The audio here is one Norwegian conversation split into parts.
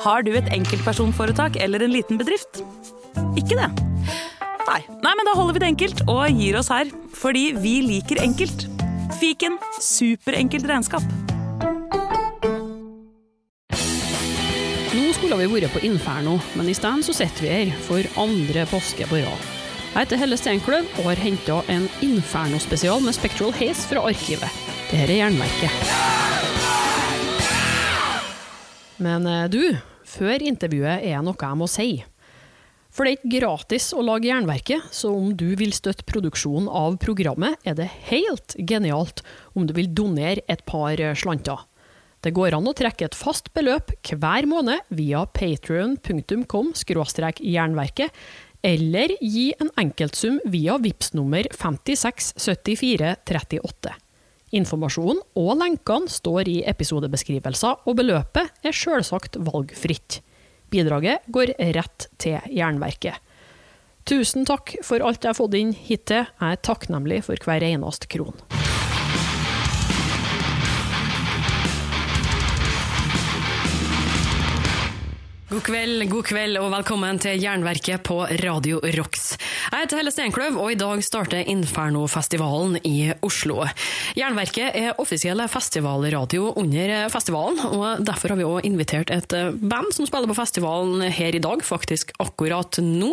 Har du et enkeltpersonforetak eller en liten bedrift? Ikke det? Nei. Nei, men da holder vi det enkelt og gir oss her. Fordi vi liker enkelt. Fiken superenkelt regnskap. Nå skulle vi vært på Inferno, men i stedet så sitter vi her for andre påske på rad. Jeg heter Helle Steinkløv og har henta en Inferno-spesial med Spectral Haze fra arkivet. Dette er Jernverket. Men eh, du, før intervjuet er noe jeg må si. For det er ikke gratis å lage Jernverket, så om du vil støtte produksjonen av programmet, er det helt genialt om du vil donere et par eh, slanter. Det går an å trekke et fast beløp hver måned via patrion.com jernverket, eller gi en enkeltsum via VIPS nummer 567438. Informasjonen og lenkene står i episodebeskrivelser, og beløpet er selvsagt valgfritt. Bidraget går rett til Jernverket. Tusen takk for alt jeg har fått inn hittil. Jeg er takknemlig for hver eneste kron. God kveld, god kveld og velkommen til Jernverket på Radio Rocks. Jeg heter Helle Steinkløv, og i dag starter Inferno-festivalen i Oslo. Jernverket er offisiell festivalradio under festivalen, og derfor har vi òg invitert et band som spiller på festivalen her i dag, faktisk akkurat nå.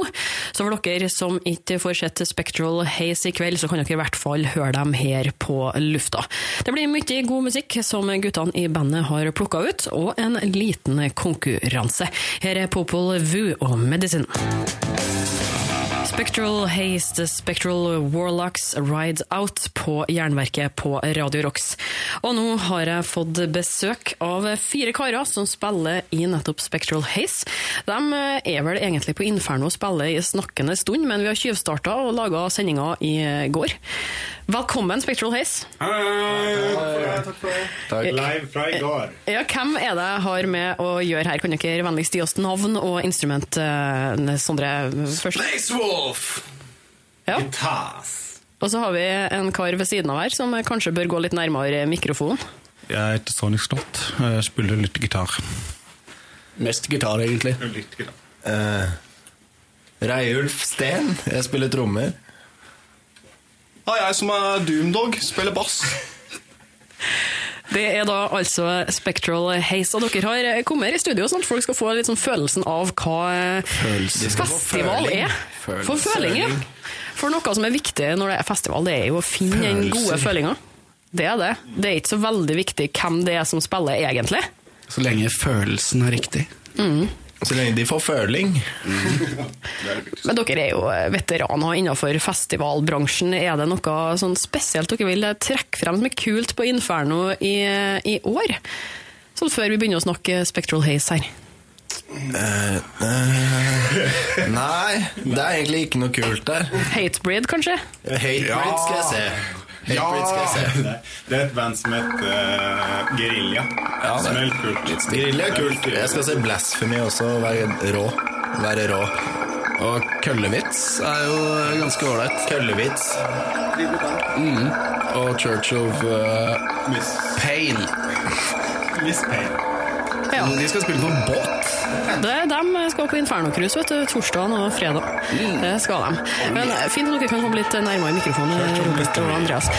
Så for dere som ikke får sett Spectral Haze i kveld, så kan dere i hvert fall høre dem her på lufta. Det blir mye god musikk som guttene i bandet har plukka ut, og en liten konkurranse. Her er Popol Vu og Medicine. Spectral Haze, The Spectral Warlocks Ride Out på Jernverket på Radio Rocks. Og nå har jeg fått besøk av fire karer som spiller i nettopp Spectral Haze. De er vel egentlig på Inferno og spiller i snakkende stund, men vi har tjuvstarta og laga sendinga i går. Velkommen, Spectral Haze. Hei! Takk for det. Live fra i går. Ja, hvem er det jeg har med å gjøre her? Kan dere vennligst gi oss navn og instrument, eh, Sondre? først? Space Wolf! Ja. Gitas. Og så har vi en kar ved siden av her som kanskje bør gå litt nærmere mikrofonen. Jeg heter Sonic Slott. Jeg spiller litt gitar. Mest gitar, egentlig. Litt gitar. Uh, Reiulf Steen. Jeg spiller trommer. Ah, jeg som er Doomdog, spiller bass. Det er da altså Spectral Haze, og dere har kommet her i studio sånn at folk skal få litt sånn følelsen av hva Følelse. festival er. Følelse. For føling, ja. For noe som er viktig når det er festival, det er jo å finne den gode følinga. Det er det. Det er ikke så veldig viktig hvem det er som spiller, egentlig. Så lenge følelsen er riktig. Så lenge de får føling. Men dere er jo veteraner innenfor festivalbransjen. Er det noe sånn spesielt dere vil trekke frem som er kult på Inferno i, i år? Sånn før vi begynner å snakke Spectral Haze her. Uh, uh, nei, det er egentlig ikke noe kult der. Hatebreed, kanskje? Hatebreed skal jeg se. Se. Det, er et band som heter uh, Gerilja. Ja, som er kult. Guerilla er kult. Jeg skal si Blasphemy også. Være rå. Være rå. Og Køllevits er jo ganske ålreit. Køllevits. Og Church of uh, Miss, Pain. Miss Pain. Ja. De skal spille på båt. Det, de skal på Inferno-cruise vet du, torsdag og fredag. Det skal de. Men Fint at dere kan komme litt nærmere mikrofonen, Robert og Andreas.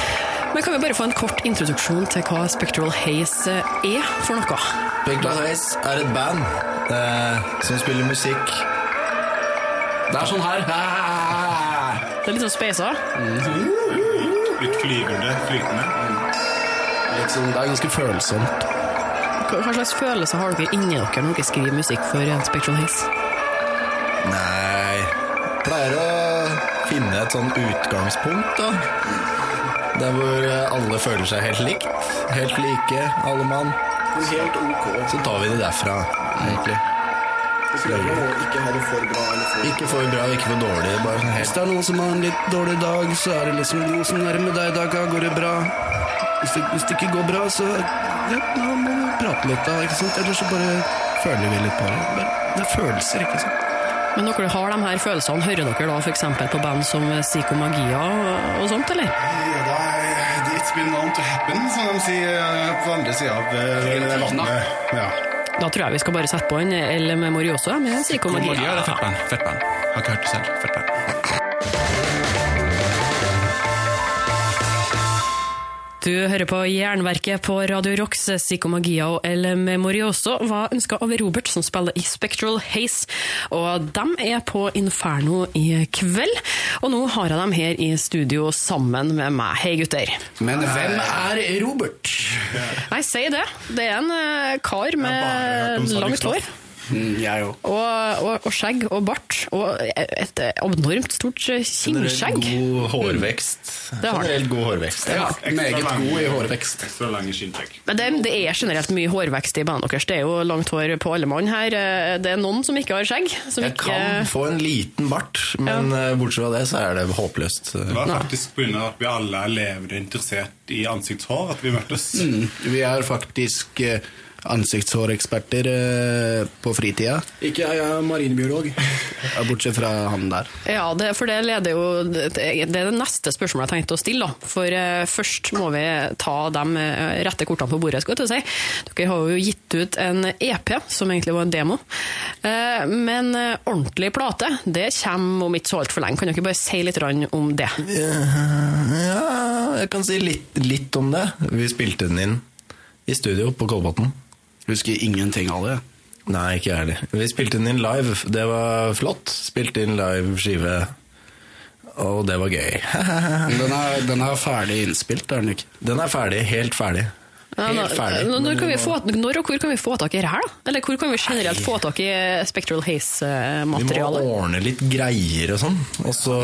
Men Kan vi bare få en kort introduksjon til hva Spectral Haze er for noe? Spectral Haze er et band eh, som spiller musikk. Det er sånn her. Det er litt sånn speisa. Litt flyvende, flytende. Litt sånn, det er ganske følsomt. Hva slags følelser har dere inni dere når dere skriver musikk for Spektrum Haze? Nei Pleier å finne et sånn utgangspunkt, da. Der hvor alle føler seg helt likt. Helt like, alle mann. Helt ok. Så tar vi det derfra, egentlig. Ikke ha det for bra eller for Ikke for bra, ikke for dårlig. Bare sånn Hvis det er noen som har en litt dårlig dag, så er det liksom som er det med deg i dag? Går det bra? Hvis det, hvis det ikke går bra, så ja, nå må prate litt, da. ikke sant? Eller så bare føler vi litt på det. Men det er følelser, ikke sant? Men dere har de her følelsene, hører dere da f.eks. på band som Psykomagia og, og sånt, eller? Ja, da er It's been known to happen, som de sier eh, på andre sida av eh, vannet. Ja. Da tror jeg vi skal bare sette på en El Memorioso med Psycho Magia Magia. eller fettband? Fettband. Har ikke hørt det selv. Fettband. Du hører på Jernverket på Radio Rocks. Psyko Magia og El Memorioso var ønska av Robert, som spiller i Spectral Haze. Og de er på Inferno i kveld. Og nå har jeg dem her i studio sammen med meg. Hei, gutter. Men hvem er Robert? Nei, si det. Det er en eh, kar med langt hår. Mm, jeg òg. Og, og, og skjegg og bart. Og et enormt stort kinnskjegg. God hårvekst. Det har. Generelt god hårvekst. Ja, meget god i hårvekst. Ekstra lange skinnskjegg. Men det, det er generelt mye hårvekst i bandet deres. Det er jo langt hår på alle mann her. Eh, Det er noen som ikke har skjegg. Som Jeg ikke... kan få en liten bart, men ja. bortsett fra det så er det håpløst. Det var faktisk pga. at vi alle er levende interessert i ansiktshår at vi møttes. Mm, vi er faktisk eh, ansiktshåreksperter eh, på fritida. Ikke jeg, jeg er marinbiolog. Ja, Bortsett fra han der. Ja, det, for det leder jo Det er det neste spørsmålet jeg tenkte å stille. da. For eh, først må vi ta de eh, rette kortene på bordet. skal jeg til å si. Dere har jo gitt ut en EP, som egentlig var en demo. Eh, men ordentlig plate, det kommer om ikke så altfor lenge. Kan dere bare si litt om det? Ja, jeg kan si litt, litt om det. Vi spilte den inn i studio på Kolbotn. Husker ingenting av det. Nei, ikke jeg heller. Vi spilte den inn live. Det var flott. Spilte inn live skive, og det var gøy. Den er, den er ferdig innspilt, er den ikke? Den er ferdig. Helt ferdig. Ja, Helt ferdig. Når, når, kan få, når og hvor kan vi få tak i det her? da? Eller hvor kan vi generelt få tak i Spectral Haze-materialet? Vi må ordne litt greier og sånn. Også...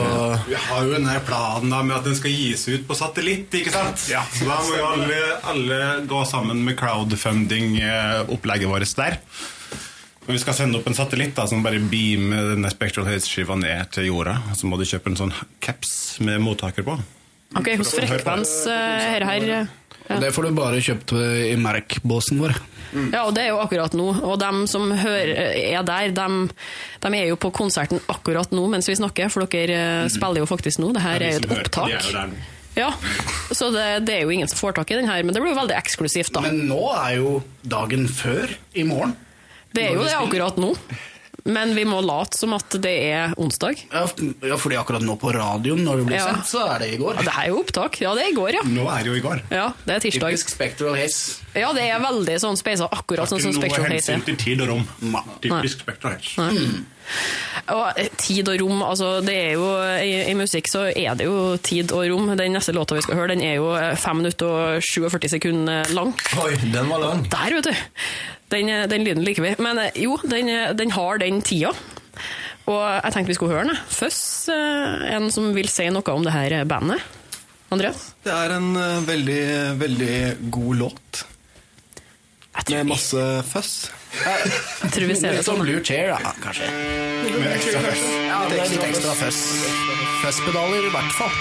Vi har jo denne planen da med at den skal gis ut på satellitt, ikke sant? Ja. Så da må jo alle, alle gå sammen med crowdfunding-opplegget vårt der. Og vi skal sende opp en satellitt da, som bare beamer denne Spectral Haze-skiva ned til jorda. Og så må du kjøpe en sånn caps med mottaker på. Ok, hos frekvens eh, her, her ja. Det får du bare kjøpt i merkbåsen vår. ja, og det er jo akkurat nå. Og dem som hører, er der, dem, dem er jo på konserten akkurat nå mens vi snakker, for dere eh, spiller jo faktisk nå. Det her er jo et hører opptak. Ja, Så det, det er jo ingen som får tak i den her, men det blir jo veldig eksklusivt, da. Men nå er jo dagen før i morgen. Det er jo det akkurat nå. Men vi må late som at det er onsdag. Ja, ja, fordi akkurat nå på radioen, når det blir Ja. sendt, så er det i går. Ja, det er jo opptak. Ja, det er i går, ja. Nå er det jo i går. Ja, Det er tirsdag. Typisk Spectral Haze. Ja, det er veldig sånn speisa, akkurat sånn som Ikke noe hensyn er. til tid og rom. Ma. Typisk Spectral Haze. Og eh, tid og rom, altså det er jo i, I musikk så er det jo tid og rom. Den neste låta vi skal høre, den er jo eh, 5 minutter og 47 sekunder lang. Oi, den var lang. Der, vet du! Den, eh, den lyden liker vi. Men eh, jo, den, eh, den har den tida. Og jeg tenkte vi skulle høre den. Eh, en som vil si noe om det her bandet. Andreas? Det er en veldig, veldig god låt. Med masse føss. jeg tror vi ser det Litt som sånn. Blue Chair, da, kanskje. Ja, det er litt ekstra føss. Føsspedaler, i hvert fall.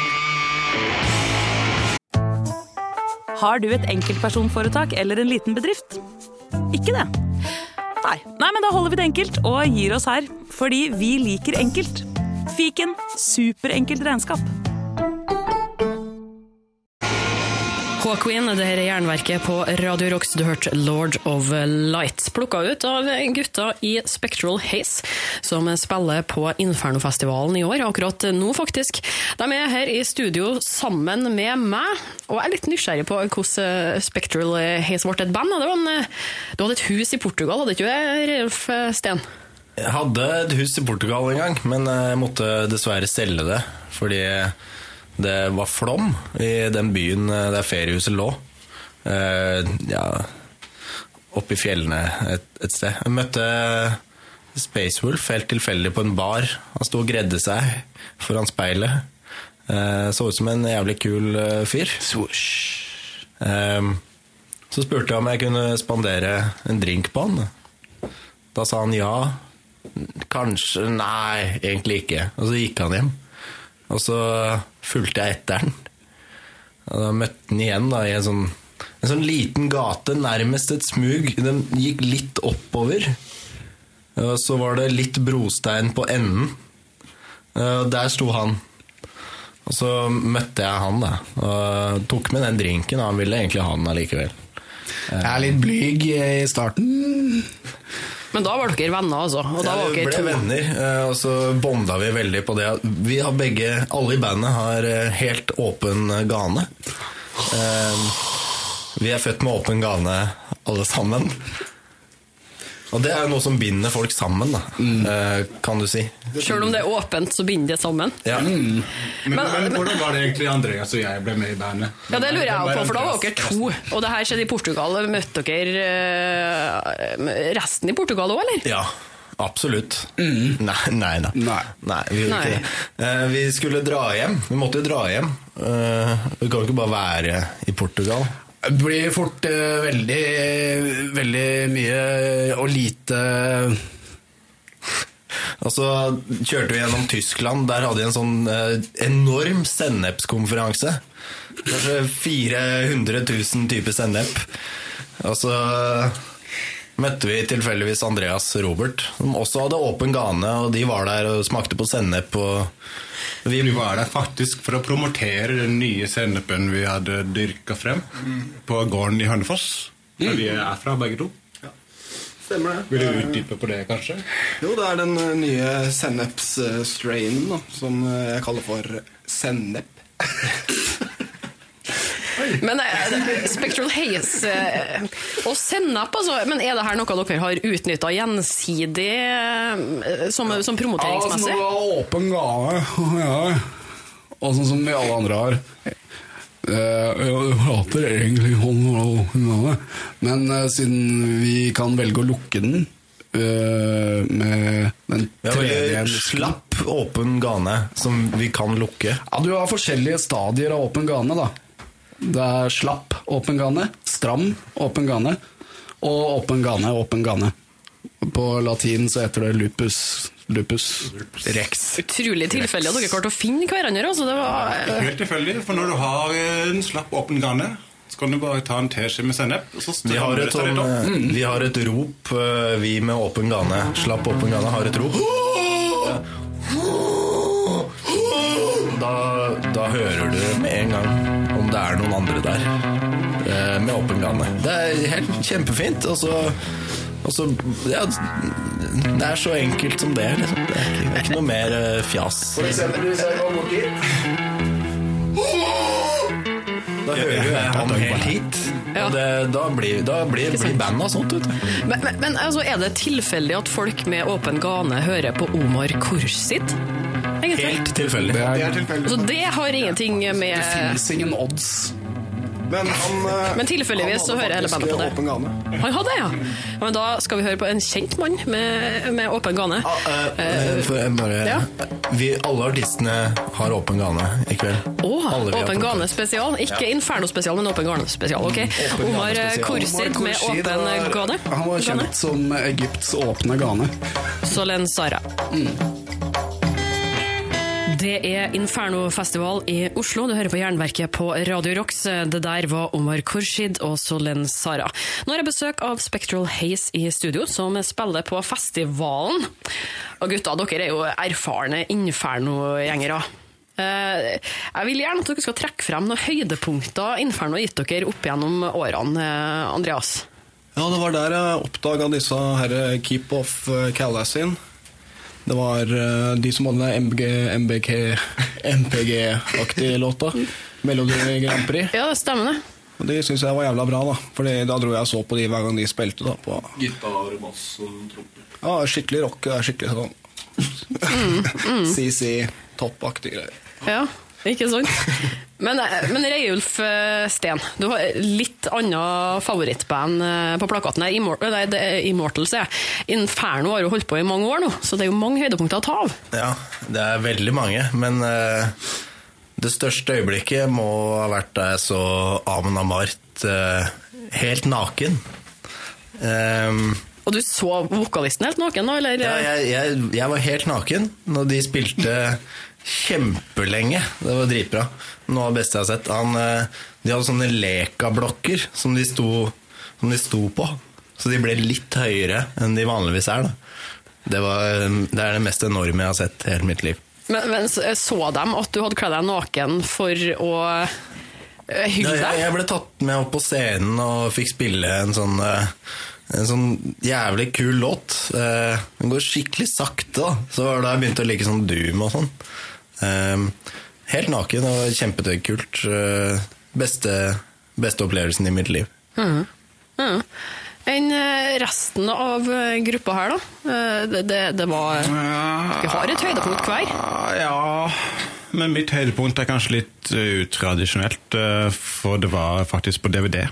Har du et enkeltpersonforetak eller en liten bedrift? Ikke det? Nei. Nei, men da holder vi det enkelt og gir oss her. Fordi vi liker enkelt. Fiken superenkelt regnskap. H-Queen, det her er Jernverket på Radio Rocks. Du hørte Lord of Light. Plukka ut av gutta i Spectral Haze, som spiller på Infernofestivalen i år. Akkurat nå, faktisk. De er her i studio sammen med meg, og jeg er litt nysgjerrig på hvordan Spectral Haze ble et band. En, du hadde et hus i Portugal, hadde ikke du, Reiulf Steen? Jeg hadde et hus i Portugal en gang, men jeg måtte dessverre selge det. Fordi det var flom i den byen der feriehuset lå. Uh, ja, oppe i fjellene et, et sted. Jeg møtte Space Wolf helt tilfeldig på en bar. Han sto og gredde seg foran speilet. Uh, så ut som en jævlig kul uh, fyr. Eh, så spurte jeg om jeg kunne spandere en drink på han. Da sa han ja. Kanskje Nei, egentlig ikke. Og så gikk han hjem. Og så fulgte jeg etter den. Og da møtte den igjen da, i en sånn, en sånn liten gate, nærmest et smug. Den gikk litt oppover. Og så var det litt brostein på enden. Og der sto han. Og så møtte jeg han, da. Og tok med den drinken. Og han ville egentlig ha den allikevel. Jeg er litt blyg i starten. Men da var dere venner, altså. Og da Ja, var vi dere ble to. venner, eh, og så bonda vi veldig på det. Vi har begge, alle i bandet har eh, helt åpen gane. Eh, Vi er født med åpen gane alle sammen. Og det er jo noe som binder folk sammen, da, mm. kan du si. Selv om det er åpent, så binder det sammen. Ja. Men, Men- men, hvordan var det egentlig Andreas og jeg ble med i bandet? Ja, det lurer jeg på, for da var dere to. Og det her skjedde i Portugal. Møtte dere eh, resten i Portugal òg, eller? Ja, absolutt. Nei, nei nei. Nei. vi gjorde Nei. ikke det. Uh, vi skulle dra hjem. Vi måtte jo dra hjem. Uh, vi kan jo ikke bare være i Portugal. Det blir fort uh, veldig, veldig mye og lite Og så kjørte vi gjennom Tyskland. Der hadde de en sånn eh, enorm sennepskonferanse. Kanskje 400 000 typer sennep. Og så møtte vi tilfeldigvis Andreas Robert, som også hadde åpen gane. Og de var der og smakte på sennep. Og vi var der faktisk for å promotere den nye sennepen vi hadde dyrka frem på gården i Hønefoss. Der vi er fra, begge to. Stemmer det. Vil du utdype på det, kanskje? Jo, det er den eh, nye sennepsstrainen da, som eh, jeg kaller for sennep. Men eh, Spectral Haze eh, og sennep, altså. Men er det her noe dere har utnytta gjensidig eh, som, som promoteringsmessig? Altså, nå var åpen gane, ja. Og sånn som vi alle andre har. Eh, jeg prater egentlig om åpen gane, men eh, siden vi kan velge å lukke den eh, med den tredje slapp åpen gane som vi kan lukke. Ja, du har forskjellige stadier av åpen gane, da. Det er slapp åpen gane, stram åpen gane, og åpen gane, åpen gane. På latin så heter det lupus, lupus. Rex. Utrolig tilfeldig at dere klarte å finne hverandre. Altså. Det var, Helt tilfeldig, for når du har en slapp åpen gane, så kan du bare ta en teskje med sennep, Vi har et, sånn, eh, vi har et rop, eh, vi med åpen gane, slapp åpen gane, har et rop. Da, da hører du med en gang det er noen andre der eh, med åpen gane. Det er helt kjempefint. Og så, og så ja, Det er så enkelt som det. Liksom. Det, er ikke, det er ikke noe mer eh, fjas. Da hører jo han helt hit. Ja. Og det, da blir, da blir, blir bandet sånt, vet du. men men, men altså, er det tilfeldig at folk med åpen gane hører på Omar Kursid? Helt tilfeldig. Det, Det er, tilfeldig. Så det har ingenting det med finnes ingen odds. Men, han, eh, Men tilfeldigvis så hører hele bandet på det. Åpen gane. Han hadde, ja. ja. Men da skal vi høre på en kjent mann med, med åpen gane. Eh, for bare, ja. vi, alle artistene har åpen gane i kveld. Vi Åpen gane spesial. Ikke Inferno spesial, men Åpen gane spesial. ok? Åpen Omar Korsid med åpen gane. Han var Gane. kjent som Egypts åpne gane. Solen Sara. Det er Inferno-festival i Oslo. Du hører på Jernverket på Radio Rocks. Det der var Omar Khurshid og Solen Sara. Nå har jeg besøk av Spectral Haze i studio, som spiller på festivalen. Og gutta, dere er jo erfarne Inferno-gjengere. Eh, Jeg vil gjerne at dere skal trekke frem noen høydepunkter Inferno har gitt dere opp gjennom årene, eh, Andreas. Ja, det var der jeg oppdaga disse her Keep Off Callassin. Det var eh, de som hadde den MG, MBK, MPG-aktige låta. Melodi Grand Prix. Ja, det stemmer det. Og de syns jeg var jævla bra, da. Fordi da dro jeg og så på de hver gang de spilte. da på Gitar, bass og tromper. Ja, skikkelig rock. Skikkelig sånn Mm, CC, toppaktig greier. Ja, ikke sant? Men, eh, men Reiulf eh, Steen, du har litt annet favorittband eh, på plakaten her. Immor nei, det er Immortals, ja. Inferno har jo holdt på i mange år nå, så det er jo mange høydepunkter å ta av. Ja, det er veldig mange, men uh, det største øyeblikket må ha vært da jeg så Amund Amart uh, helt naken. Ehm, Og du så vokalisten helt naken nå, eller? ja, jeg, jeg, jeg var helt naken når de spilte kjempelenge. Det var dritbra. Noe av det beste jeg har sett. Han, eh, de hadde sånne lekablokker som som de sto på. Så de ble litt høyere enn de vanligvis er. Det, var, det er det mest enorme jeg har sett i hele mitt liv. Men, men så så dem at du hadde kledd deg naken for å Eh, Ja, jeg, deg. jeg ble tatt med opp på scenen og fikk spille en sånn eh, en sånn jævlig kul låt. Eh, Den går skikkelig sakte, da. Så var det da jeg begynte å like sånn Doom og sånn. Eh, Helt naken og kjempekult. Eh, Beste, beste opplevelsen i mitt liv. Enn eh, resten av eh, gruppa her, da? Eh, Det, det, det var Vi har et høydepunkt hver. Ja, men mitt høydepunkt er kanskje litt utradisjonelt, for det var faktisk på DVD.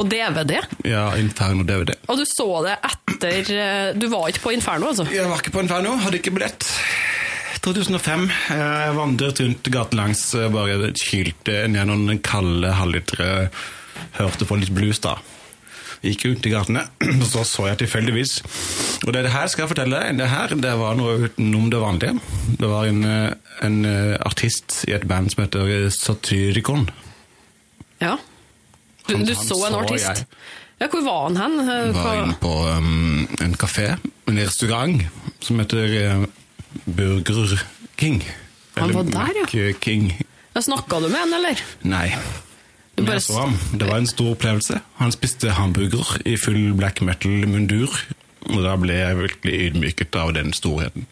På DVD. Ja, Inferno DVD. Og du så det etter eh, Du var ikke på Inferno, altså? Jeg var ikke på Inferno, hadde ikke billett. 2005. eh, Jeg vandret rundt gatelangs, eh, bare kylte ned noen kalde halvlitere, hørte på litt blues da. Gikk rundt i gatene, og så så jeg tilfeldigvis. Og det her skal jeg fortelle deg, det her det var noe utenom det vanlige. Det var en, eh, en eh, artist i et band som heter eh, Satyricon. Ja. Du, Han- du han så en så artist? jeg. Ja, hvor var han hen? Jeg var inne på um, en kafé, en restaurant, som heter uh, Burger King. Han var der, ja. Mac King. Snakka du med han, eller? Nei. Men jeg så ham. Det var en stor opplevelse. Han spiste hamburger i full black metal-mundur. Og da ble jeg virkelig ydmyket av den storheten.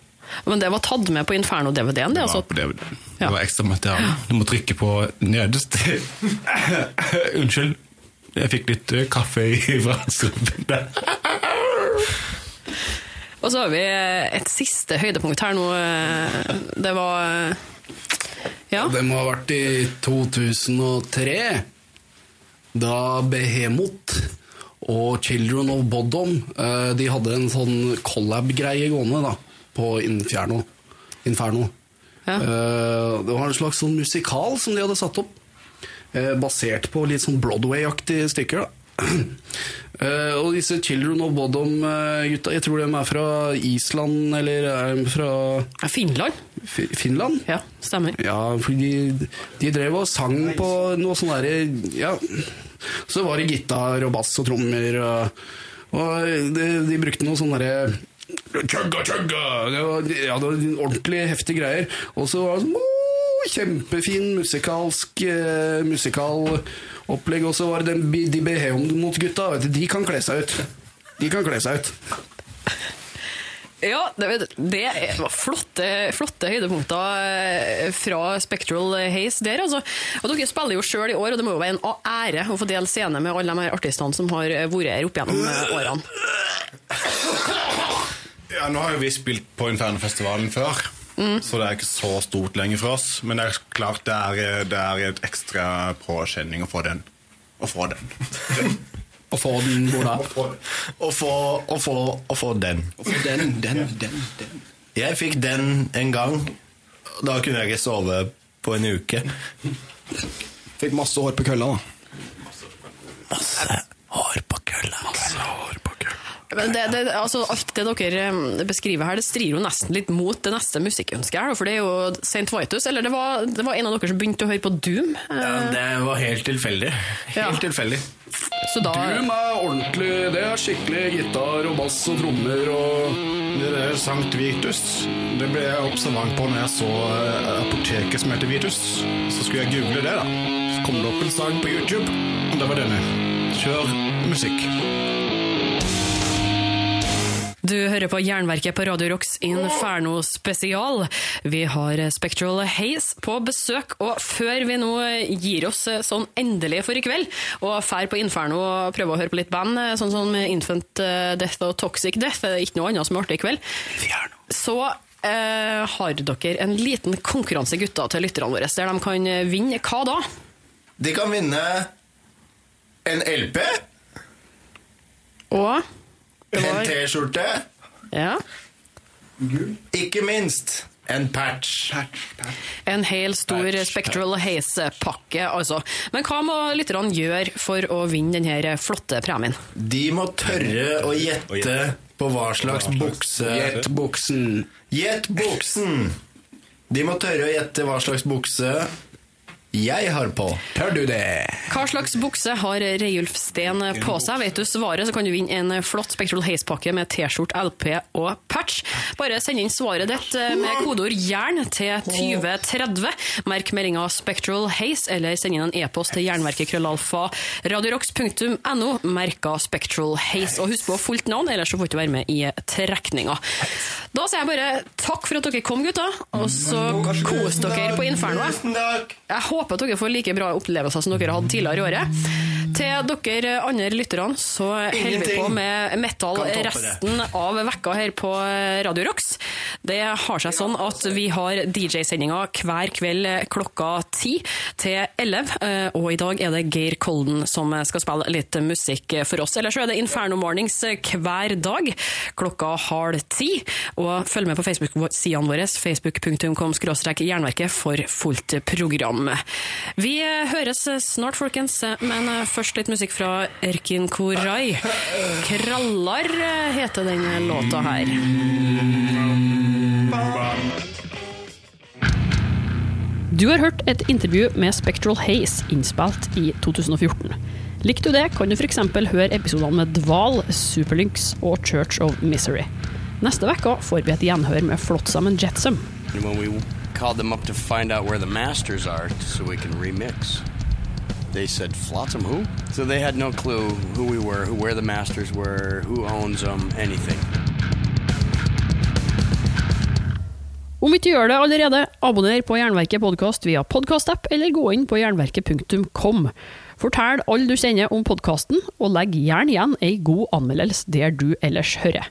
Men det var tatt med på Inferno-DVD-en, det, Det altså? på DVD. Det var ekstra materiale. Du må trykke på nederst. Unnskyld. Jeg fikk litt eh, kaffe i vrangstrupen der. Og så har vi et siste høydepunkt her nå. eh, Det var eh, Ja. Det må ha vært i 2003, da Behemoth og Children of Bodom eh, De hadde en sånn collab-greie gående da, på Inferno. Inferno. Ja. Eh, det var en slags sånn musikal som de hadde satt opp, eh, basert på litt sånn Broadway-aktige stykker. da. Uh, og disse Children of Bodom-gutta, jeg tror de er fra Island eller er de fra Finland? F Finland? Ja, stemmer. Ja, for de, de drev og sang på noe sånn derre Ja. Så var det gitar og bass og trommer og, og de, de brukte noe sånn derre Chugga, chugga! Det var, ja, det var ordentlig heftige greier. Og så var det sånn «Åh, Kjempefin musikalsk uh, musikalopplegg. Og så var det den, de mot gutta vet du, De kan kle seg ut. De kan kle seg ut. Ja, det, det var flotte, flotte høydepunkter eh, fra Spectral Haze der, altså. Og dere spiller jo sjøl i år, og det må jo være en ære å få dele scene med alle de her artistene som har vært her opp gjennom eh, årene. Ja, nå har jo vi spilt på Infernofestivalen før, så det er ikke så stort lenger for oss. Men det er klart det er, det er et ekstra påkjenning å få den. Å få den. Å få den hvor da? Å få, å få, å få den. Å få den, den, den, den. Jeg fikk den en gang. Da kunne jeg ikke sove på en uke. Fikk masse hår på kølla, da. Masse hår på kølla. Masse hår på kølla. Men det, det, altså, alt det dere eh, beskriver her, det strir jo nesten litt mot det neste musikkønsket her, for det er jo St. Vitus, eller det var, det var en av dere som begynte å høre på Doom. eh, Ja, det var helt tilfeldig. Helt Ja. tilfeldig. Så da Doom er ordentlig. Det er skikkelig gitar og bass og trommer og Det der Sankt Vitus, det ble jeg observant på når jeg så eh, apoteket som heter Vitus. Så skulle jeg google det, da. Så kom det opp en sang på YouTube, og det var denne. Kjør musikk. Du hører på Jernverket på Radio Rocks Inferno spesial. Vi har Spectral Haze på besøk, og før vi nå gir oss sånn endelig for i kveld, og fær på Inferno og prøver å høre på litt band, sånn som Infant Death og Toxic Death, det er ikke noe annet som er artig i kveld, så eh, har dere en liten konkurranse, gutter, til lytterne våre, der de kan vinne hva da? De kan vinne en LP, Og en T-skjorte, ja, ikke minst en patch. En hel stor Patch, Spectral Haze-pakke, altså. Men hva må lytterne gjøre for å vinne denne flotte premien? De må tørre å gjette på hva slags bukse Gjett buksen. Gjett buksen! De må tørre å gjette hva slags bukse jeg har på. Tør du det? Hva slags bukse har Reiulf Steen på seg? Vet du svaret, så kan du vinne en flott Spectral Haze-pakke med T-skjorte, LP og patch. Bare send inn svaret ditt med kodeord 'jern' til 2030. Merk meldinga 'Spectral Haze', eller send inn en e-post til jernverket krøllalfa radiorox.no, merka Spectral Haze. Og husk på fullt navn, ellers så får du ikke være med i trekninga. Da sier jeg bare takk for at dere kom, gutta, og så kos dere på Infernoet. Jeg håper at dere får like bra opplevelser som dere har hatt tidligere i året. Til dere andre lytterne så holder vi på med metal resten av vekka her på Radio Rocks. Det har seg sånn at vi har DJ-sendinger hver kveld klokka ti til 11, eh, og i dag er det Geir Kolden som skal spille litt musikk for oss. Ellers så er det Inferno Mornings hver dag klokka halv ti, og følg med på Facebook-sidene våre, facebook.com jernverket for fullt program. Vi høres snart, folkens, men først litt musikk fra Erkin Koray. 'Krallar' heter denne låta her. Du har hørt et intervju med Spectral Haze innspilt i 2014. Likte du det, kan du f.eks. høre episodene med Dval, Superlynx og Church of Misery. Neste uke får vi et gjenhør med Flotsam and Jetsam. And when we called them up to find out where the masters are so we can remix, they said, Flotsam who? So they had no clue who we were, who, where the masters were, who owns them, anything. Om ikke gjør det allerede, abonner på Jernverket podkast via podkastapp, eller gå inn på jernverket.kom. Fortell alle du kjenner om podkasten, og legg gjerne igjen ei god anmeldelse der du ellers hører.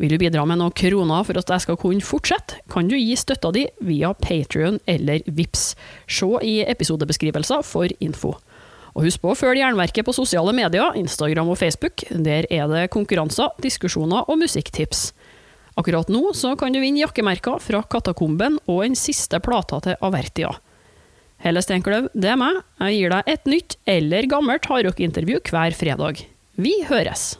Vil du bidra med noen kroner for at jeg skal kunne fortsette, kan du gi støtta di via Patrion eller Vips. Se i episodebeskrivelser for info. Og husk på å følge Jernverket på sosiale medier, Instagram og Facebook. Der er det konkurranser, diskusjoner og musikktips. Akkurat nå så kan du vinne jakkemerker fra Katakomben og den siste plata til Avertia. Helle Steinkløv, det er meg. Jeg gir deg et nytt eller gammelt hardrockintervju hver fredag. Vi høres!